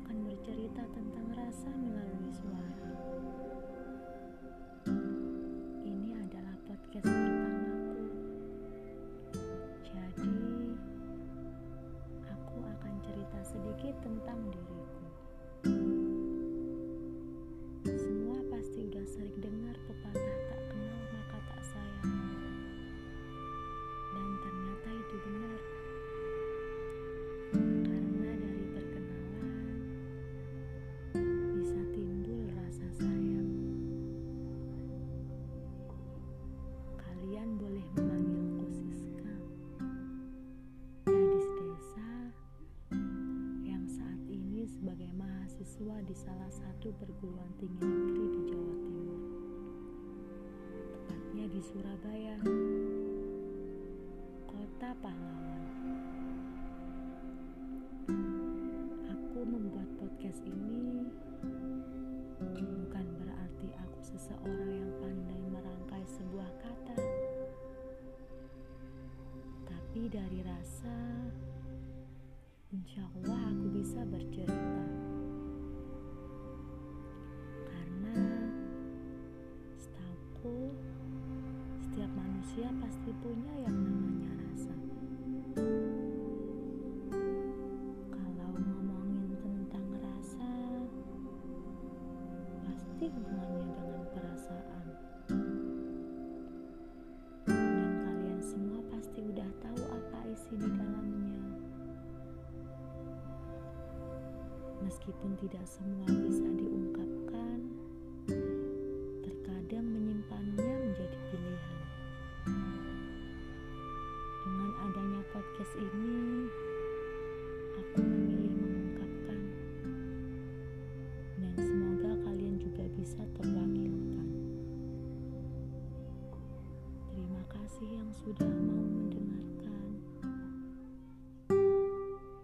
akan bercerita tentang rasa melalui suara. Ini adalah podcast pertamaku. Jadi, aku akan cerita sedikit tentang diri. Sebagai mahasiswa di salah satu perguruan tinggi negeri di Jawa Timur. Tepatnya di Surabaya, kota pahlawan. Aku membuat podcast ini bukan berarti aku seseorang yang pandai merangkai sebuah kata, tapi dari rasa Insya Allah aku bisa bercerita pasti punya yang namanya rasa. Kalau ngomongin tentang rasa Pasti hubungannya dengan perasaan. Dan kalian semua pasti udah tahu apa isi di dalamnya. Meskipun tidak semua bisa diungkapkan, kasih yang sudah mau mendengarkan.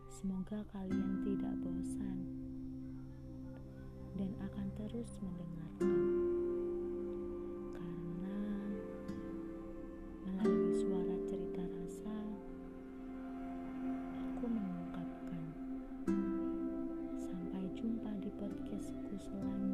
Semoga kalian tidak bosan dan akan terus mendengarkan. Karena melalui suara cerita rasa aku mengungkapkan. Sampai jumpa di podcastku selanjutnya.